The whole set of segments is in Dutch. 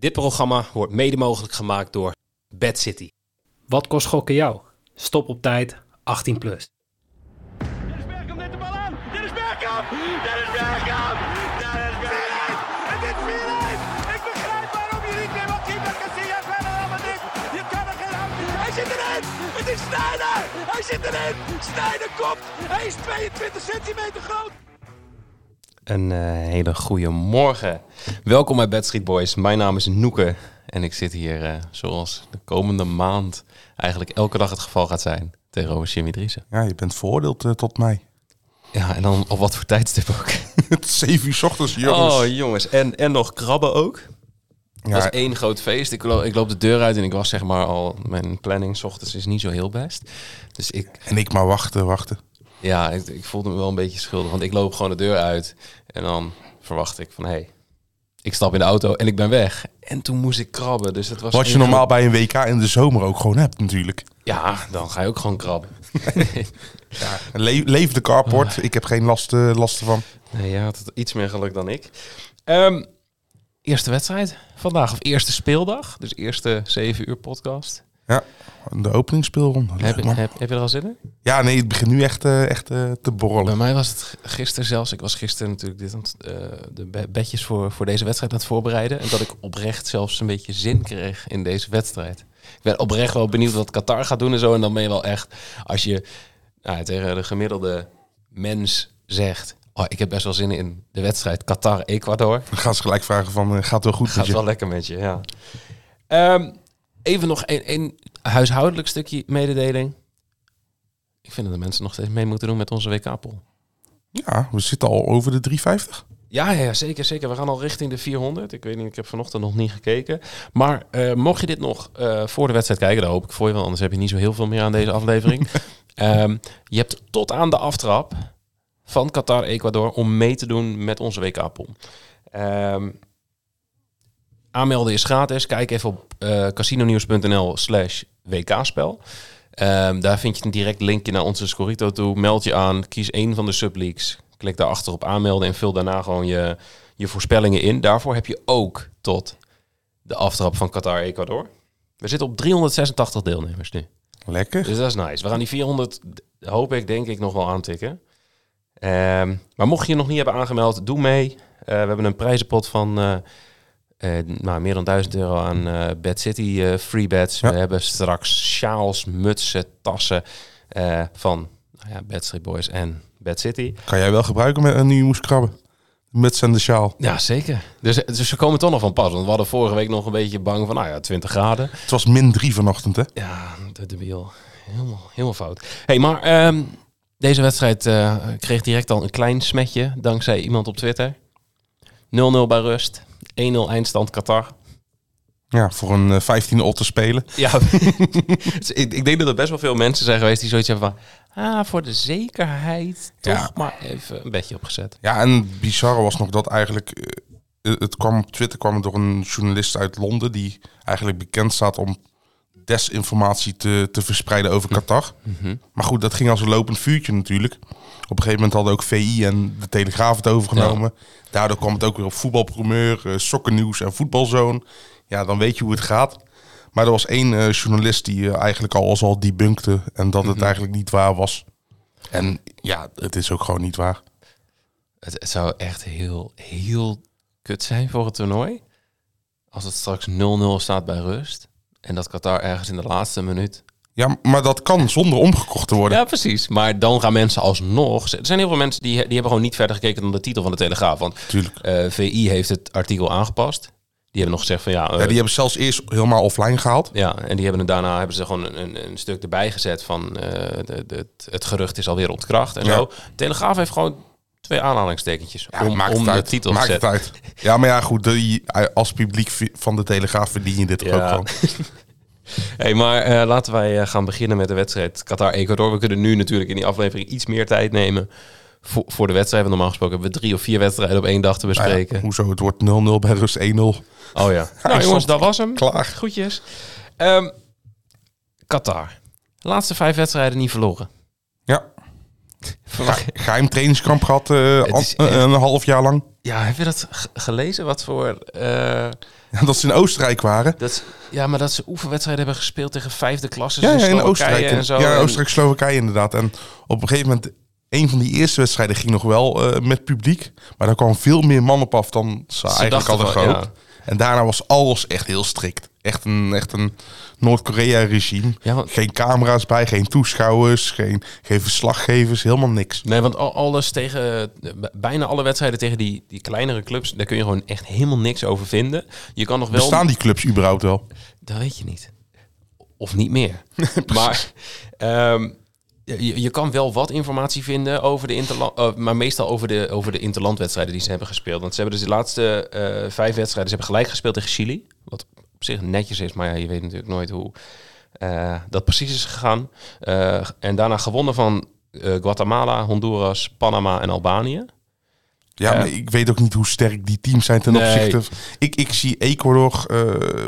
Dit programma wordt mede mogelijk gemaakt door Bad City. Wat kost gokken jou? Stop op tijd, 18 plus. Dennis Bergkamp neemt de bal aan. Dennis Bergkamp. Dennis Bergkamp. Dennis Bergkamp. Het is 4-1. Ik begrijp waarom je niet meer wat keeper Casillas verder met dit. Je kan er geen houden. Hij zit erin. Het is Sneijder. Hij zit erin. Sneijder komt. Hij is 22 centimeter groot. Een eh, hele goede morgen. Welkom bij Bad Street Boys. Mijn naam is Noeke en ik zit hier eh, zoals de komende maand eigenlijk elke dag het geval gaat zijn tegenover Jimmy Driessen. Ja, je bent veroordeeld eh, tot mij. Ja, en dan op wat voor tijdstip ook. 7 uur 's ochtends, jongens. Oh jongens, en, en nog krabben ook. Dat ja, is één groot feest. Ik, lo- ik loop de deur uit en ik was zeg maar al... Mijn planning 's ochtends is niet zo heel best. Dus ik, en ik maar wachten, wachten. Ja, ik, ik voelde me wel een beetje schuldig. Want ik loop gewoon de deur uit en dan verwacht ik van... Hé, hey, ik stap in de auto en ik ben weg. En toen moest ik krabben. Dus het was Wat je normaal bij een WK in de zomer ook gewoon hebt, natuurlijk. Ja, dan ga je ook gewoon krabben. Le leef de carport. Ik heb geen last, eh, last ervan. Nee, je had het iets meer geluk dan ik. Ehm, eerste wedstrijd vandaag, of eerste speeldag. Dus eerste 7 uur podcast. Ja, de openingsspeelronde. Heb, heb, heb je er al zin in? Ja, nee, het begint nu echt, eh, echt eh, te borrelen. Bij mij was het gisteren zelfs. Ik was gisteren natuurlijk dit, eh, de be- bedjes voor, voor deze wedstrijd aan het voorbereiden. En dat ik oprecht zelfs een beetje zin kreeg in deze wedstrijd. Ik ben oprecht wel benieuwd wat Qatar gaat doen en zo. En dan ben je wel echt, als je nou, tegen de gemiddelde mens zegt... Oh, ik heb best wel zin in de wedstrijd Qatar-Ecuador. Dan gaan ze gelijk vragen van, gaat het wel goed Gaat met je? wel lekker met je, ja. Ehm, even nog een, een huishoudelijk stukje mededeling. Ik vind dat de mensen nog steeds mee moeten doen met onze WK-pool. Ja, we zitten al over de 350. Ja, ja, zeker, zeker. We gaan al richting de 400. Ik weet niet, ik heb vanochtend nog niet gekeken. Maar eh, mocht je dit nog eh, voor de wedstrijd kijken, dan hoop ik voor je wel. Anders heb je niet zo heel veel meer aan deze aflevering. Ehm, je hebt tot aan de aftrap van Qatar-Ecuador om mee te doen met onze WK-pool. Ehm, aanmelden is gratis. Kijk even op eh casinonieuws.nl slash WK-spel. Ehm, daar vind je een direct linkje naar onze Scorito toe. Meld je aan, kies één van de subleagues. Klik daarachter op aanmelden en vul daarna gewoon je, je voorspellingen in. Daarvoor heb je ook tot de aftrap van Qatar-Ecuador. We zitten op 386 deelnemers nu. Lekker. Dus dat is nice. We gaan die 400, hoop ik, denk ik, nog wel aantikken. Ehm, maar mocht je je nog niet hebben aangemeld, doe mee. Eh, we hebben een prijzenpot van eh, nou, meer dan 1000 euro aan eh Bad City eh, free bets. Ja. We hebben straks sjaals, mutsen, tassen eh, van nou ja, Bad Street Boys en Bad City. Kan jij wel gebruiken met een nieuwe moest krabben. Met en de sjaal. Ja, zeker. Dus, dus ze komen toch nog van pas. Want we hadden vorige week nog een beetje bang van, nou ja, 20 graden. Het was min 3 vanochtend, hè? Ja, de debiel. Helemaal, helemaal fout. hey, maar ehm, deze wedstrijd eh, kreeg direct al een klein smetje dankzij iemand op Twitter. 0-0 bij rust. 1-0 eindstand Qatar. Ja, voor een eh, 15 ot te spelen. Ja, dus ik, ik denk dat er best wel veel mensen zijn geweest die zoiets hebben van... Ah, voor de zekerheid toch Ja. maar even een bedje opgezet. Ja, en het bizarre was nog dat eigenlijk... eh, het kwam op Twitter kwam door een journalist uit Londen... die eigenlijk bekend staat om desinformatie te, te verspreiden over Qatar. Maar goed, dat ging als een lopend vuurtje natuurlijk. Op een gegeven moment hadden ook VI en de Telegraaf het overgenomen. Daardoor kwam het ook weer op voetbalpromeur, uh, sokkennieuws en voetbalzoon. Ja, dan weet je hoe het gaat. Maar er was één eh, journalist die eh, eigenlijk al als al debunkte... en dat het eigenlijk niet waar was. En ja, het is ook gewoon niet waar. Het, het zou echt heel, heel kut zijn voor het toernooi. Als het straks 0-0 staat bij rust. En dat Qatar ergens in de laatste minuut Ja, maar dat kan zonder omgekocht te worden. Ja, precies. Maar dan gaan mensen alsnog... Er zijn heel veel mensen die, die hebben gewoon niet verder gekeken dan de titel van de Telegraaf. Want Tuurlijk. eh, VI heeft het artikel aangepast. Die hebben nog gezegd van ja... eh, Ja, die hebben zelfs eerst helemaal offline gehaald. ja, en die hebben het daarna hebben ze gewoon een, een, stuk erbij gezet van eh, de, de, het, het gerucht is alweer ontkracht en Ja. zo. Telegraaf heeft gewoon twee aanhalingstekentjes Ja, om, maakt om het de uit. titel maakt te het uit. Ja, maar ja, goed. De, als publiek van de Telegraaf verdien je dit toch ook Ja. gewoon. Hey, maar eh, laten wij eh, gaan beginnen met de wedstrijd Qatar-Ecuador. We kunnen nu natuurlijk in die aflevering iets meer tijd nemen voor, voor de wedstrijd. Want normaal gesproken hebben we drie of vier wedstrijden op één dag te Nou ja, bespreken. hoezo? Het wordt 0-0 bij rust 1-0. Oh ja. nou jongens, dat was hem. klaar. Groetjes. Ehm, Qatar. Laatste vijf wedstrijden niet verloren. Ja. Geheim trainingskamp gehad eh, echt- een half jaar lang. Ja, heb je dat gelezen? Wat voor... eh, Ja, dat ze in Oostenrijk waren. dat, ze- ja, maar dat ze oefenwedstrijden hebben gespeeld tegen vijfde klassen Ja, in ja, in Slowakije Oostenrijk. en zo. Ja, En- Oostenrijk, Slowakije inderdaad. En op een gegeven moment, een van die eerste wedstrijden ging nog wel eh, met publiek. Maar daar kwam veel meer man op af dan ze, eigenlijk dachten hadden gehoopt. En daarna was alles echt heel strikt. Echt een, echt een Noord-Korea-regime. Ja, want- Geen camera's bij, geen toeschouwers, geen, geen verslaggevers, helemaal niks. Nee, want al- alles tegen, bijna alle wedstrijden tegen die, die kleinere clubs, daar kun je gewoon echt helemaal niks over vinden. Je kan nog wel... Bestaan die clubs überhaupt wel? Dat weet je niet. Of niet meer. maar ehm, je, je kan wel wat informatie vinden over de interland, eh, maar meestal over de, over de interlandwedstrijden die ze hebben gespeeld. Want ze hebben dus de laatste eh, vijf wedstrijden, ze hebben gelijk gespeeld tegen Chili. Wat op zich netjes is, maar ja, je weet natuurlijk nooit hoe eh, dat precies is gegaan. Eh, en daarna gewonnen van eh, Guatemala, Honduras, Panama en Albanië. Ja, maar ik weet ook niet hoe sterk die teams zijn ten Nee. opzichte. Ik, ik zie Ecuador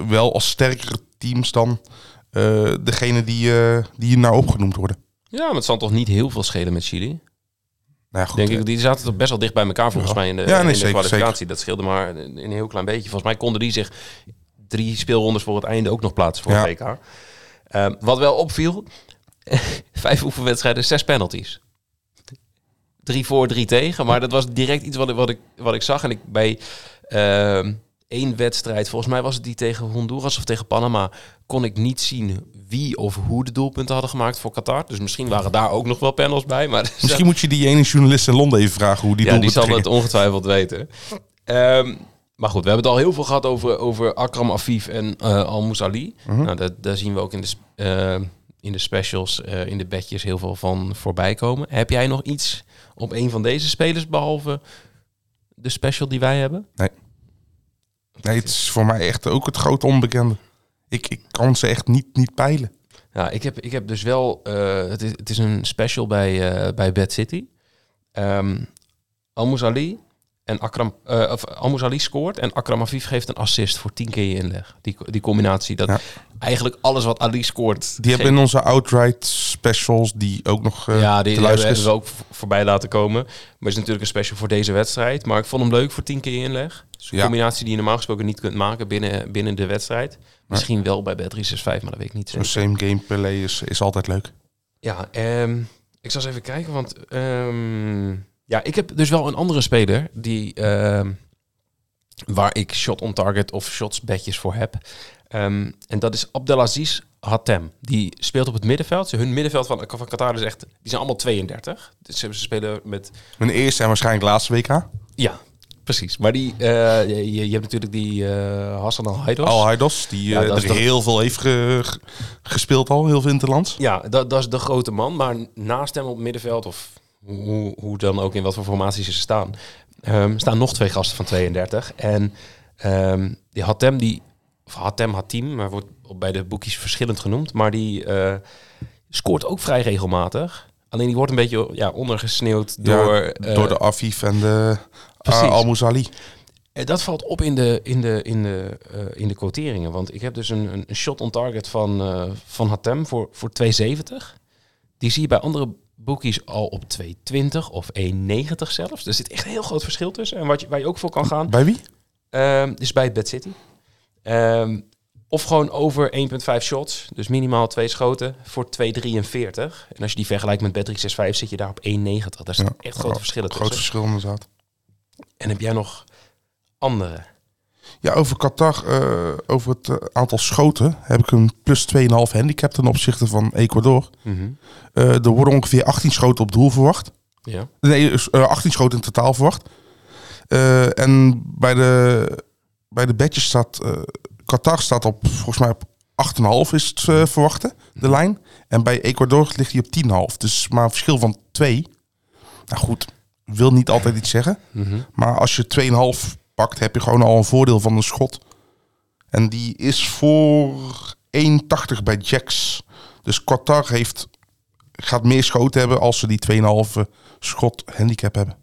wel als sterkere teams dan degene die, die hier nou opgenoemd worden. Ja, maar het zal toch niet heel veel schelen met Chili. Nou ja, goed, Denk ik, die zaten toch best wel dicht bij elkaar volgens Ja. mij in de, Ja, nee, in de zeker, kwalificatie. Dat scheelde maar een heel klein beetje. Volgens mij konden die zich drie speelrondes voor het einde ook nog plaatsen voor Ja. WK. Ehm, wat wel opviel, vijf oefenwedstrijden, zes penalties. Drie voor, drie tegen. Maar dat was direct iets wat ik, wat ik, wat ik zag. En ik bij ehm, één wedstrijd, volgens mij was het die tegen Honduras of tegen Panama, kon ik niet zien wie of hoe de doelpunten hadden gemaakt voor Qatar. Dus misschien waren daar ook nog wel panels bij. Maar Misschien moet je die ene journalist in Londen even vragen hoe die ja, die doelpunten zal het ongetwijfeld weten. Ehm, maar goed, we hebben het al heel veel gehad over, over Akram Afif en eh Al Mousali. Mhm. nou, dat, daar zien we ook in de, eh, in de specials, eh, in de bedjes heel veel van voorbij komen. Heb jij nog iets op een van deze spelers, behalve de special die wij hebben? Nee, het is voor mij echt ook het grote onbekende. Ik, ik kan ze echt niet, niet peilen. Ja, ik heb, ik heb dus wel... het, is, het is een special bij, bij Bad City. Ehm Al Mousali en Akram... eh of Al Mousali scoort en Akram Afif geeft een assist voor 10 keer je inleg. Die, die combinatie. Dat Ja. eigenlijk alles wat Ali scoort... Die hebben in onze outright specials die ook nog eh ja, die, te die hebben we ook voorbij laten komen. Maar het is natuurlijk een special voor deze wedstrijd. Maar ik vond hem leuk voor 10 keer je inleg. Dus een Ja. combinatie die je normaal gesproken niet kunt maken binnen, binnen de wedstrijd. Misschien wel bij Bet365, maar dat weet ik niet Zo'n zeker. same game play is, is altijd leuk. Ja, ehm, ik zal eens even kijken, want ehm, ja, ik heb dus wel een andere speler die ehm, waar ik shot on target of shots bedjes voor heb. Ehm, en dat is Abdelaziz Hatem. Die speelt op het middenveld. Hun middenveld van, van Qatar is echt, die zijn allemaal 32. Dus ze spelen met Mijn eerste en waarschijnlijk laatste WK. ja, precies. Maar die, eh, je, je hebt natuurlijk die eh, Hassan Al Haidos. Al Haidos, die Ja, eh, er heel veel heeft ge- ge- gespeeld al, heel veel interlands. Ja, dat, dat is de grote man. Maar naast hem op het middenveld, of hoe, hoe dan ook in wat voor formaties ze staan, ehm, staan nog twee gasten van 32. En ehm, die Hatem, die, of Hatem Hatim, maar wordt bij de boekjes verschillend genoemd, maar die eh, scoort ook vrij regelmatig. Alleen die wordt een beetje ja, ondergesneeuwd Ja, door... eh, door de Afif en de precies. uh, Al Mousali. En dat valt op in de, in de, in de, eh, in de quoteringen. Want ik heb dus een, een, shot on target van, eh van Hatem voor, voor 2,70. Die zie je bij andere bookies al op 2,20 of 1,90 zelfs. Er zit echt een heel groot verschil tussen. En wat je, waar je ook voor kan gaan, Bij wie? ehm, is bij Bad City. Ehm, of gewoon over 1,5 shots. Dus minimaal twee schoten voor 2,43. En als je die vergelijkt met Bet365 zit je daar op 1,90. Daar zitten Ja, echt grote verschillen Groot tussen. verschil inderdaad. En heb jij nog andere? Ja, over Qatar, eh, over het eh, aantal schoten, heb ik een plus 2,5 handicap ten opzichte van Ecuador. Eh, er worden ongeveer 18 schoten op doel verwacht. Ja. Nee, eh, 18 schoten in totaal verwacht. En bij de, bij de bedjes staat... Qatar staat op, volgens mij op 8,5 is het verwachten, de lijn. En bij Ecuador ligt hij op 10,5. Dus maar een verschil van 2. Nou goed, wil niet altijd iets zeggen. Maar als je 2,5 pakt, heb je gewoon al een voordeel van een schot. En die is voor 1,80 bij Jacks. Dus Qatar heeft, gaat meer schoten hebben als ze die 2,5 schot handicap hebben.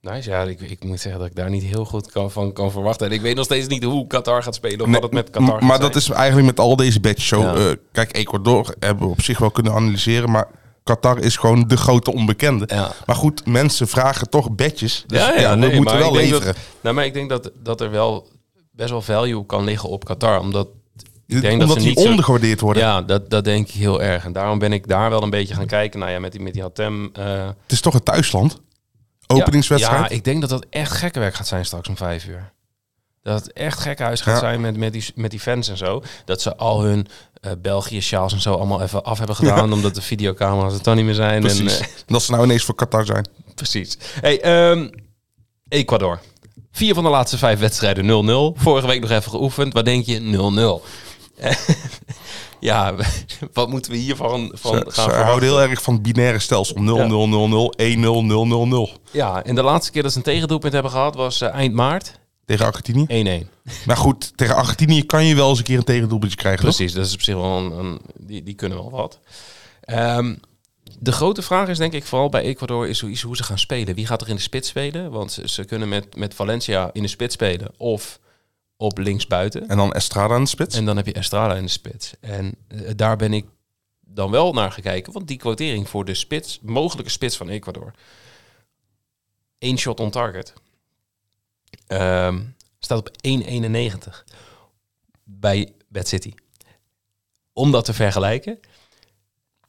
Nice, ja, ik, ik moet zeggen dat ik daar niet heel goed kan, van kan verwachten. En ik weet nog steeds niet hoe Qatar gaat spelen of Nee, wat het met Qatar maar dat is eigenlijk met al deze badges zo. Ja. Eh, kijk, Ecuador hebben we op zich wel kunnen analyseren. Maar Qatar is gewoon de grote onbekende. Ja. Maar goed, mensen vragen toch bedjes. Dus ja, ja, ja, we nee, moeten wel leveren. Dat, nou, maar ik denk dat, dat er wel best wel value kan liggen op Qatar. Omdat ik denk Omdat dat ze niet ondergewaardeerd worden. Ja, dat, dat denk ik heel erg. En daarom ben ik daar wel een beetje gaan kijken. Nou ja, met die, met die Hatem. eh, Het is toch het thuisland? Openingswedstrijd? Ja, ik denk dat dat echt gekke werk gaat zijn straks om vijf uur. Dat het echt gek huis gaat Ja. zijn met, met, die, met die fans en zo. Dat ze al hun eh België sjaals en zo allemaal even af hebben gedaan. Omdat de videocamera's het dan niet meer zijn. Precies. En, eh, Dat ze nou ineens voor Qatar zijn. precies. Hey, ehm, Ecuador. Vier van de laatste vijf wedstrijden 0-0. Vorige week nog even geoefend. Wat denk je? 0-0. ja, wat moeten we hiervan van Ze, gaan ze verwachten? houden heel erg van het binaire stelsel. 0 Ja. 0 0 0 1 0 0 0 0 Ja, en de laatste keer dat ze een tegendoelpunt hebben gehad was eh, eind maart 1-1. Tegen Argentinië. Maar goed, tegen Argentinië kan je wel eens een keer een tegendoelpuntje krijgen. toch? Precies, dat is op zich wel een, een- die, die kunnen wel wat. Ehm, de grote vraag is denk ik vooral bij Ecuador is hoe, hoe ze gaan spelen. Wie gaat er in de spits spelen? Want ze, ze kunnen met, met Valencia in de spits spelen of op linksbuiten. En dan Estrada aan de spits. En dan heb je Estrada in de spits. En eh, daar ben ik dan wel naar gekeken. Want die quotering voor de spits, mogelijke spits van Ecuador. Eén shot on target. Ehm, staat op 1,91 bij Bad City. Om dat te vergelijken,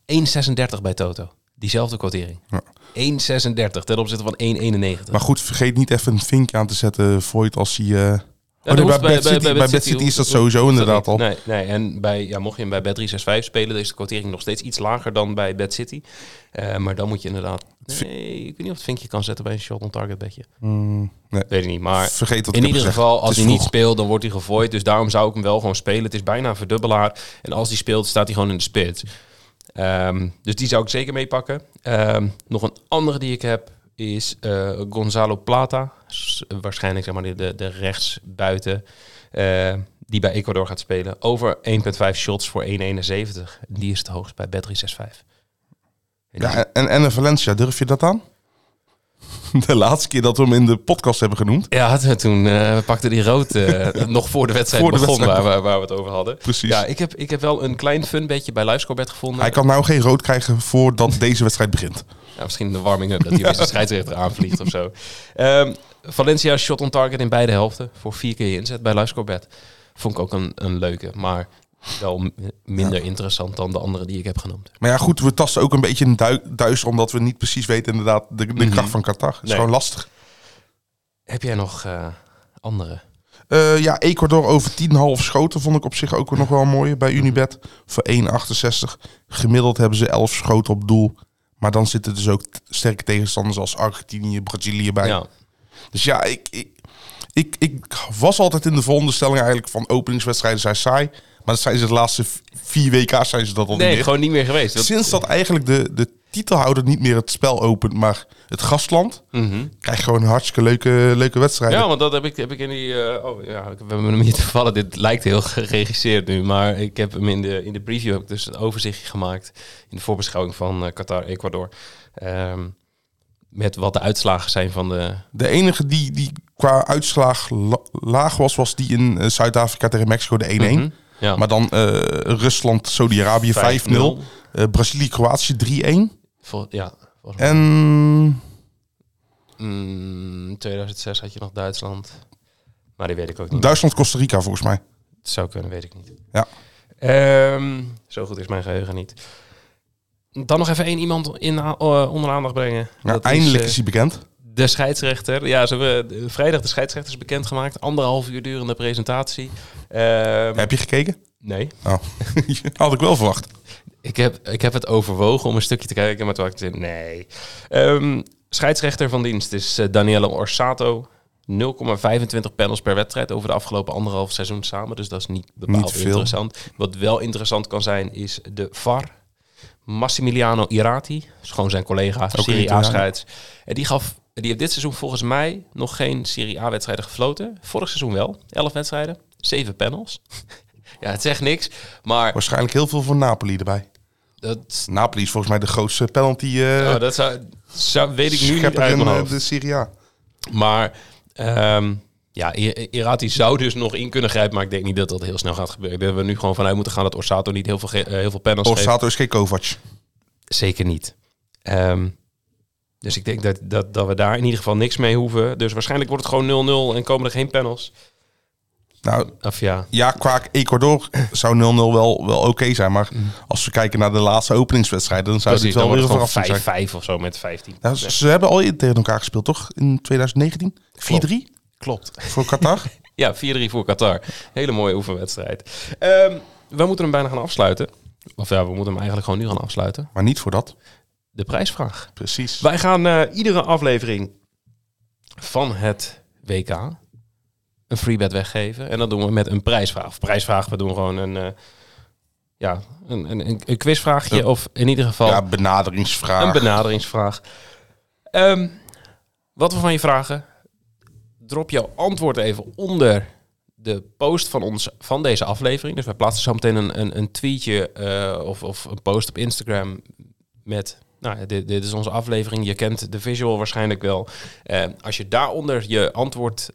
1,36 bij Toto. Diezelfde quotering. Ja. 1,36 ten opzichte van 1,91. Maar goed, vergeet niet even een vinkje aan te zetten voor je het als hij... Ja, Oh, nee, bij hoeft Bad City- bij Bad City is dat sowieso hoeft inderdaad al. Nee, nee, en bij, ja, mocht je hem bij Bad 365 spelen, dan is de quotering nog steeds iets lager dan bij Bad City. Eh, maar dan moet je inderdaad... Nee, ik weet niet of het vinkje kan zetten bij een shot on target bedje. mm, nee, Weet ik niet, maar... vergeet dat In ieder geval, als hij niet speelt, dan wordt hij gegooid. Dus daarom zou ik hem wel gewoon spelen. Het is bijna een verdubbelaar. En als hij speelt, staat hij gewoon in de spits. Ehm, dus die zou ik zeker meepakken. Ehm, nog een andere die ik heb is eh, Gonzalo Plata. Waarschijnlijk zeg maar de, de, rechtsbuiten. eh, die bij Ecuador gaat spelen. Over 1,5 shots voor 1,71. Die is het hoogst bij Bet365. En die- Ja, en, en Valencia, durf je dat aan? De laatste keer dat we hem in de podcast hebben genoemd. Ja, toen- toen eh pakte die rood nog voor de wedstrijd Voor de begon, wedstrijd. Waar, we- waar we het over hadden. Precies. Ja, ik heb, ik heb wel een klein funbedje bij LiveScorebet gevonden. Hij kan nou geen rood krijgen voordat deze wedstrijd begint. Ja, misschien de warming-up, dat hij weer zijn scheidsrechter aanvliegt of zo. Ehm, Valencia shot on target in beide helften voor vier keer je inzet bij LiveScorebet. Vond ik ook een, een leuke, maar wel minder interessant dan de andere die ik heb genoemd. Maar ja, goed, we tasten ook een beetje in du duister... omdat we niet precies weten inderdaad de, de Mhm. kracht van Qatar. Het is Nee. gewoon lastig. Heb jij nog eh, andere? Eh, ja, Ecuador over 10,5 schoten vond ik op zich ook nog wel mooi bij Unibet. Voor 1,68. Gemiddeld hebben ze 11 schoten op doel. Maar dan zitten dus ook sterke tegenstanders als Argentinië, Brazilië bij. Ja, Dus ja, ik, ik, ik, ik was altijd in de veronderstelling eigenlijk van openingswedstrijden zijn saai. Maar dat zijn ze de laatste vier WK's zijn ze dat al niet nee, meer. gewoon niet meer geweest. Sinds dat eigenlijk de, de titelhouder niet meer het spel opent, maar het gastland, Mhm. krijg gewoon een hartstikke leuke, leuke wedstrijden. Ja, want dat heb ik, heb ik in die... eh, oh ja, we hebben hem hier toevallig. Dit lijkt heel geregisseerd nu. Maar ik heb hem in de, in de preview heb ik dus een overzichtje gemaakt. In de voorbeschouwing van eh, Qatar-Ecuador. Ehm, met wat de uitslagen zijn van de... De enige die, die qua uitslag la- laag was, was die in eh, Zuid-Afrika tegen Mexico, de 1-1. Mhm. Ja. Maar dan Rusland, Saudi-Arabië 5-0. 5-0. Eh, Brazilië, Kroatië 3-1. Vol- ja. En Mm, 2006 had je nog Duitsland. Maar die weet ik ook niet. Duitsland, Costa Rica volgens mij. Het zou kunnen, weet ik niet. Ja. Ehm, zo goed is mijn geheugen niet. Dan nog even één iemand in, uh, onder aandacht brengen. Ja, Dat eindelijk eh, is hij bekend. de scheidsrechter. Ja, ze hebben eh, vrijdag de scheidsrechters bekendgemaakt. Anderhalf uur durende presentatie. Ehm, Heb je gekeken? nee. Oh. Had ik wel verwacht. Ik heb, ik heb het overwogen om een stukje te kijken, maar toen had ik nee. Ehm, scheidsrechter van dienst is eh, Daniele Orsato. 0,25 panels per wedstrijd over de afgelopen anderhalf seizoen samen. Dus dat is niet bepaald Niet interessant. Wat wel interessant kan zijn, is de VAR. Massimiliano Irati, is gewoon zijn collega, Serie. A-scheids. En die, gaf, die heeft dit seizoen volgens mij nog geen Serie A-wedstrijden gefloten. Vorig seizoen wel, 11 wedstrijden, 7 panels. Ja, het zegt niks, maar Waarschijnlijk heel veel voor Napoli erbij. dat, Napoli is volgens mij de grootste penalty eh Oh, dat zou, zou, weet ik nu niet schepper uit in mijn eh, hoofd. de Serie A. Maar ehm, ja, I- Irati zou dus nog in kunnen grijpen, maar ik denk niet dat dat heel snel gaat gebeuren. Ik denk dat we nu gewoon vanuit moeten gaan dat Orsato niet heel veel, ge- eh, heel veel geeft. Orsato is geen Kovac. zeker niet. Ehm, dus ik denk dat, dat, dat we daar in ieder geval niks mee hoeven. Dus waarschijnlijk wordt het gewoon 0-0 en komen er geen panels. Nou, Of ja, ja, qua Ecuador zou 0-0 wel, wel oké zijn. Maar als we kijken naar de laatste openingswedstrijden, dan zou precies. dit Dan wel weer verrassing 5-5 zijn. of zo met 15. Nou, ze, ze hebben al tegen elkaar gespeeld, toch? In 2019? 4-3 Klopt. voor Qatar? Ja, 4-3 voor Qatar. Hele mooie oefenwedstrijd. Ehm, we moeten hem bijna gaan afsluiten. Of ja, we moeten hem eigenlijk gewoon nu gaan afsluiten. maar niet voor dat. De prijsvraag. Precies. Wij gaan eh, iedere aflevering van het WK een freebet weggeven. En dat doen we met een prijsvraag. Of prijsvraag, we doen gewoon een, eh, ja, een, een, een, quizvraagje. Ja. Of in ieder geval Ja, benaderingsvraag. een benaderingsvraag. Ehm, wat we van je vragen, drop jouw antwoord even onder de post van ons van deze aflevering. Dus wij plaatsen zo meteen een, een, een tweetje eh, of, of een post op Instagram met. Nou, dit, dit is onze aflevering. Je kent de visual waarschijnlijk wel. Eh, als je daaronder je antwoord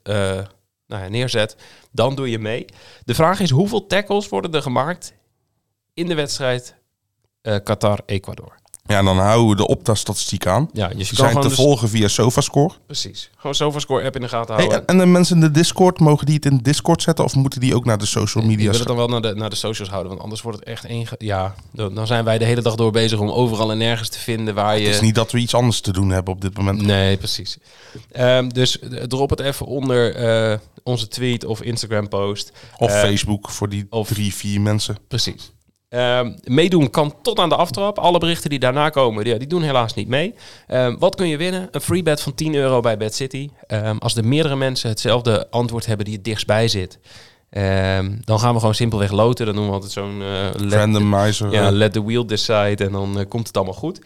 nou ja, neerzet, dan doe je mee. De vraag is: hoeveel tackles worden er gemaakt in de wedstrijd eh, Qatar-Ecuador? Ja, en dan houden we de Opta-statistiek aan. Ja, je Die kan zijn te dus- volgen via SofaScore. Precies. Gewoon SofaScore app in de gaten Hey, houden. en, en de mensen in de Discord, mogen die het in Discord zetten? Of moeten die ook naar de social ik media wil het dan wel naar de, naar de socials houden, want anders wordt het echt één... ge- Ja, dan, dan zijn wij de hele dag door bezig om overal en nergens te vinden waar je... Het is niet dat we iets anders te doen hebben op dit moment. Nee, precies. Ehm, dus eh, drop het even onder eh, onze tweet of Instagram post. Of Eh, Facebook voor die of- drie, vier mensen. Precies. Ehm, meedoen kan tot aan de aftrap. Alle berichten die daarna komen, die, die doen helaas niet mee. Ehm, wat kun je winnen? Een free bet van 10 euro bij Bad City. Ehm, als er meerdere mensen hetzelfde antwoord hebben die het dichtstbij zit, dan gaan we gewoon simpelweg loten. Dan doen we altijd zo'n eh, Randomizer. ja, let the wheel decide en dan eh, komt het allemaal goed.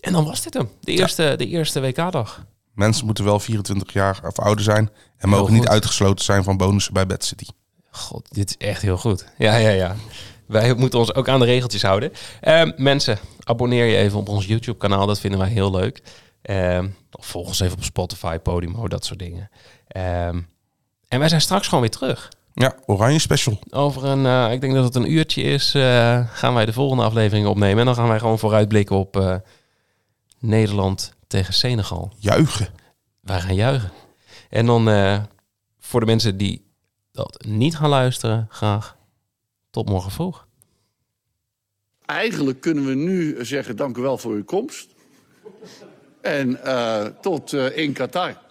En dan was dit hem. De eerste, de eerste WK-dag. mensen moeten wel 24 jaar of ouder zijn. En mogen niet uitgesloten zijn van bonussen bij Bad City. God, dit is echt heel goed. Ja, ja, ja. Wij moeten ons ook aan de regeltjes houden. Ehm, mensen, abonneer je even op ons YouTube-kanaal. Dat vinden wij heel leuk. Of volg ons even op Spotify, Podimo, dat soort dingen. Ehm, en wij zijn straks gewoon weer terug. Ja, Oranje Special. Over een, eh, ik denk dat het een uurtje is, eh, gaan wij de volgende aflevering opnemen. En dan gaan wij gewoon vooruitblikken op eh, Nederland tegen Senegal. Juichen. Wij gaan juichen. En dan voor de mensen die dat niet gaan luisteren, graag tot morgen vroeg. Eigenlijk kunnen we nu zeggen dank u wel voor uw komst. En eh, tot eh, in Qatar.